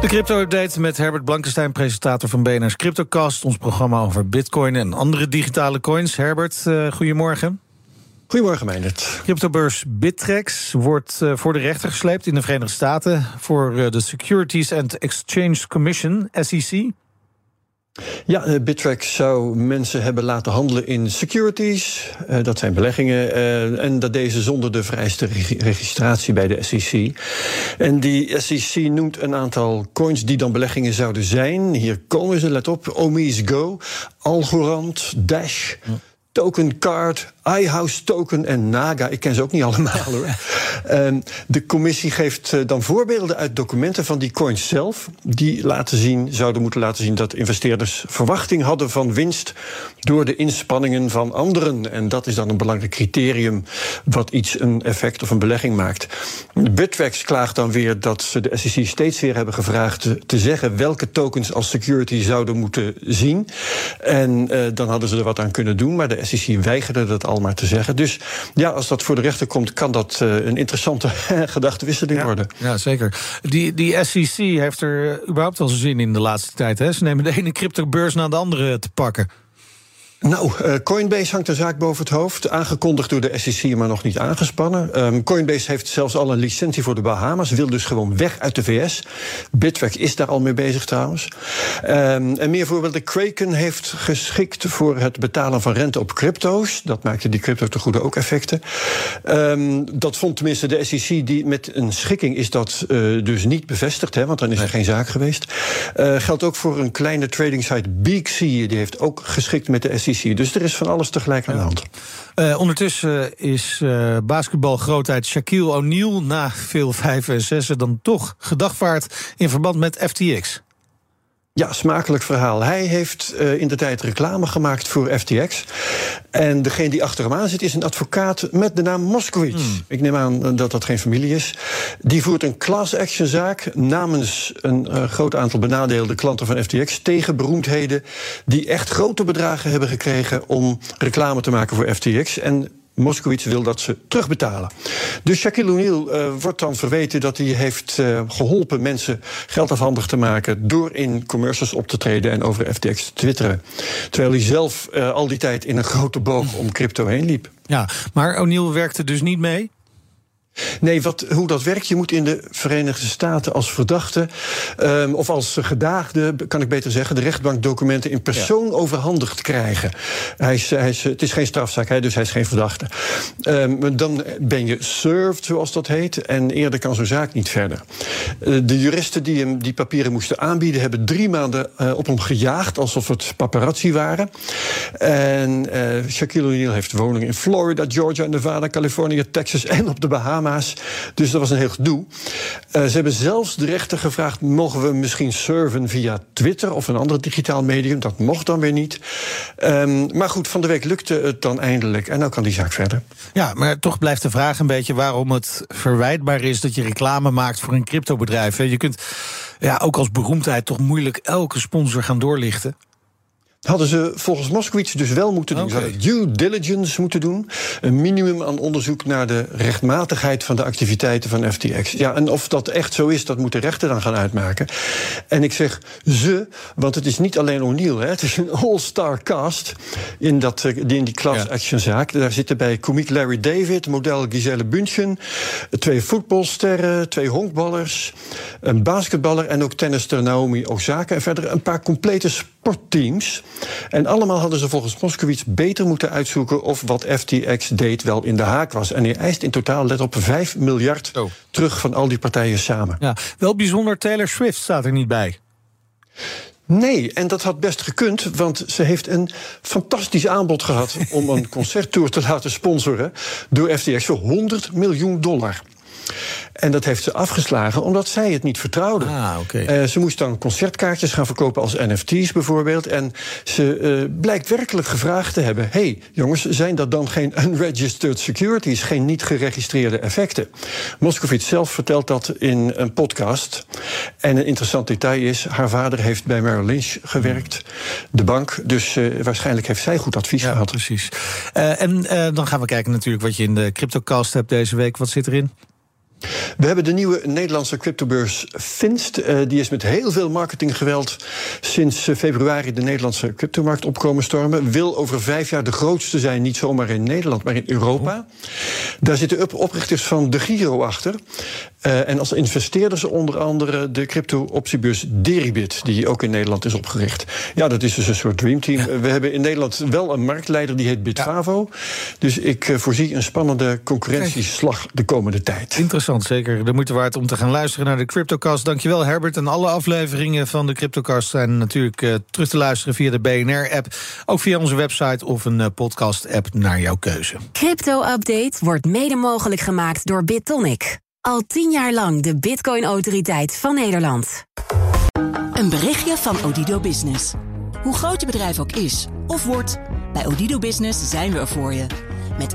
De crypto-update met Herbert Blankenstein, presentator van BNR's CryptoCast. Ons programma over bitcoin en andere digitale coins. Herbert, uh, goedemorgen. Goedemorgen, Meindert. Cryptobeurs Bittrex wordt uh, voor de rechter gesleept in de Verenigde Staten... voor uh, de Securities and Exchange Commission, SEC. Ja, uh, Bittrex zou mensen hebben laten handelen in securities. Uh, dat zijn beleggingen. Uh, en dat deze zonder de vereiste registratie bij de SEC. En die SEC noemt een aantal coins die dan beleggingen zouden zijn. Hier komen ze, let op. Omis Go, Algorand, Dash. Token Card, iHouse Token en Naga. Ik ken ze ook niet allemaal hoor. um, de commissie geeft uh, dan voorbeelden uit documenten van die coins zelf. Die laten zien, zouden moeten laten zien dat investeerders verwachting hadden van winst. door de inspanningen van anderen. En dat is dan een belangrijk criterium. wat iets een effect of een belegging maakt. Bittrex klaagt dan weer dat ze de SEC steeds weer hebben gevraagd. te, te zeggen welke tokens als security zouden moeten zien. En uh, dan hadden ze er wat aan kunnen doen. Maar de SEC weigerde dat al maar te zeggen. Dus ja, als dat voor de rechter komt, kan dat uh, een interessante gedachtenwisseling ja, worden. Ja, zeker. Die, die SEC heeft er überhaupt wel zijn zin in de laatste tijd. Hè? Ze nemen de ene cryptobeurs na de andere te pakken. Nou, uh, Coinbase hangt de zaak boven het hoofd. Aangekondigd door de SEC, maar nog niet aangespannen. Um, Coinbase heeft zelfs al een licentie voor de Bahamas. Wil dus gewoon weg uit de VS. Bitweg is daar al mee bezig trouwens. Um, en meer voorbeelden. Kraken heeft geschikt voor het betalen van rente op crypto's. Dat maakte die crypto te goede ook effecten. Um, dat vond tenminste de SEC. Die met een schikking is dat uh, dus niet bevestigd. Hè, want dan is er geen zaak geweest. Uh, geldt ook voor een kleine trading site Beaksea. Die heeft ook geschikt met de SEC. Dus er is van alles tegelijk aan de hand. Uh, ondertussen is uh, basketbalgrootheid Shaquille O'Neal... na veel vijven en zessen dan toch gedagvaard in verband met FTX. Ja, smakelijk verhaal. Hij heeft uh, in de tijd reclame gemaakt voor FTX. En degene die achter hem aan zit is een advocaat met de naam Moskowitz. Hmm. Ik neem aan dat dat geen familie is. Die voert een class action zaak namens een uh, groot aantal benadeelde klanten van FTX tegen beroemdheden die echt grote bedragen hebben gekregen om reclame te maken voor FTX. En Moskowitz wil dat ze terugbetalen. Dus Shaquille O'Neal uh, wordt dan verweten dat hij heeft uh, geholpen mensen geld afhandig te maken. door in commercials op te treden en over FTX te twitteren. Terwijl hij zelf uh, al die tijd in een grote boog om crypto heen liep. Ja, maar O'Neal werkte dus niet mee? Nee, wat, hoe dat werkt, je moet in de Verenigde Staten als verdachte... Um, of als gedaagde, kan ik beter zeggen... de rechtbankdocumenten in persoon ja. overhandigd krijgen. Hij is, hij is, het is geen strafzaak, hè, dus hij is geen verdachte. Um, dan ben je served, zoals dat heet... en eerder kan zo'n zaak niet verder. Uh, de juristen die hem die papieren moesten aanbieden... hebben drie maanden uh, op hem gejaagd, alsof het paparazzi waren. En uh, Shaquille O'Neal heeft woningen in Florida, Georgia, Nevada, Californië, Texas... en op de Bahama's. Dus dat was een heel gedoe. Uh, ze hebben zelfs de rechter gevraagd: mogen we misschien serven via Twitter of een ander digitaal medium? Dat mocht dan weer niet. Um, maar goed, van de week lukte het dan eindelijk. En nou kan die zaak verder. Ja, maar toch blijft de vraag een beetje waarom het verwijtbaar is dat je reclame maakt voor een cryptobedrijf. Je kunt ja, ook als beroemdheid toch moeilijk elke sponsor gaan doorlichten. Hadden ze volgens Moskowitz dus wel moeten doen. Okay. Ze hadden due diligence moeten doen. Een minimum aan onderzoek naar de rechtmatigheid van de activiteiten van FTX. Ja, en of dat echt zo is, dat moet de rechter dan gaan uitmaken. En ik zeg ze, want het is niet alleen O'Neill. Hè. Het is een all-star cast in, dat, in die class action zaak. Daar zitten bij komiek Larry David, model Giselle Bündchen... twee voetbalsterren, twee honkballers... een basketballer en ook tennister Naomi Osaka. En verder een paar complete sportteams... En allemaal hadden ze volgens Moskowitz beter moeten uitzoeken of wat FTX deed wel in de haak was. En hij eist in totaal, let op, 5 miljard oh. terug van al die partijen samen. Ja, wel bijzonder, Taylor Swift staat er niet bij. Nee, en dat had best gekund, want ze heeft een fantastisch aanbod gehad om een concerttour te laten sponsoren door FTX voor 100 miljoen dollar. En dat heeft ze afgeslagen omdat zij het niet vertrouwde. Ah. Eh, ze moest dan concertkaartjes gaan verkopen als NFT's bijvoorbeeld. En ze eh, blijkt werkelijk gevraagd te hebben: hey, jongens, zijn dat dan geen unregistered securities, geen niet geregistreerde effecten? Moskovits zelf vertelt dat in een podcast. En een interessant detail is: haar vader heeft bij Merrill Lynch gewerkt, de bank. Dus eh, waarschijnlijk heeft zij goed advies Ja, gehad. precies. En dan gaan we kijken natuurlijk wat je in de CryptoCast hebt deze week. Wat zit erin? We hebben de nieuwe Nederlandse cryptobeurs Finst. Eh, die is met heel veel marketinggeweld sinds eh, februari de Nederlandse cryptomarkt opkomen stormen. Wil over vijf jaar de grootste zijn, niet zomaar in Nederland, maar in Europa. Daar zitten op- oprichters van de Giro achter. Eh, en als investeerders onder andere de crypto-optiebeurs Deribit, die ook in Nederland is opgericht. Ja, dat is dus een soort dreamteam. We hebben in Nederland wel een marktleider, die heet Bitfavo. Dus ik voorzie een spannende concurrentieslag de komende tijd. Interessant, zeker. De moeite waard om te gaan luisteren naar de CryptoCast. Dankjewel Herbert. En alle afleveringen van de CryptoCast zijn natuurlijk eh, terug te luisteren via de BNR-app. Ook via onze website of een eh, podcast-app naar jouw keuze. Crypto-update wordt mede mogelijk gemaakt door BitTonic. Al tien jaar lang de Bitcoin-autoriteit van Nederland. Een berichtje van Odido Business. Hoe groot je bedrijf ook is of wordt, bij Odido Business zijn we er voor je. Met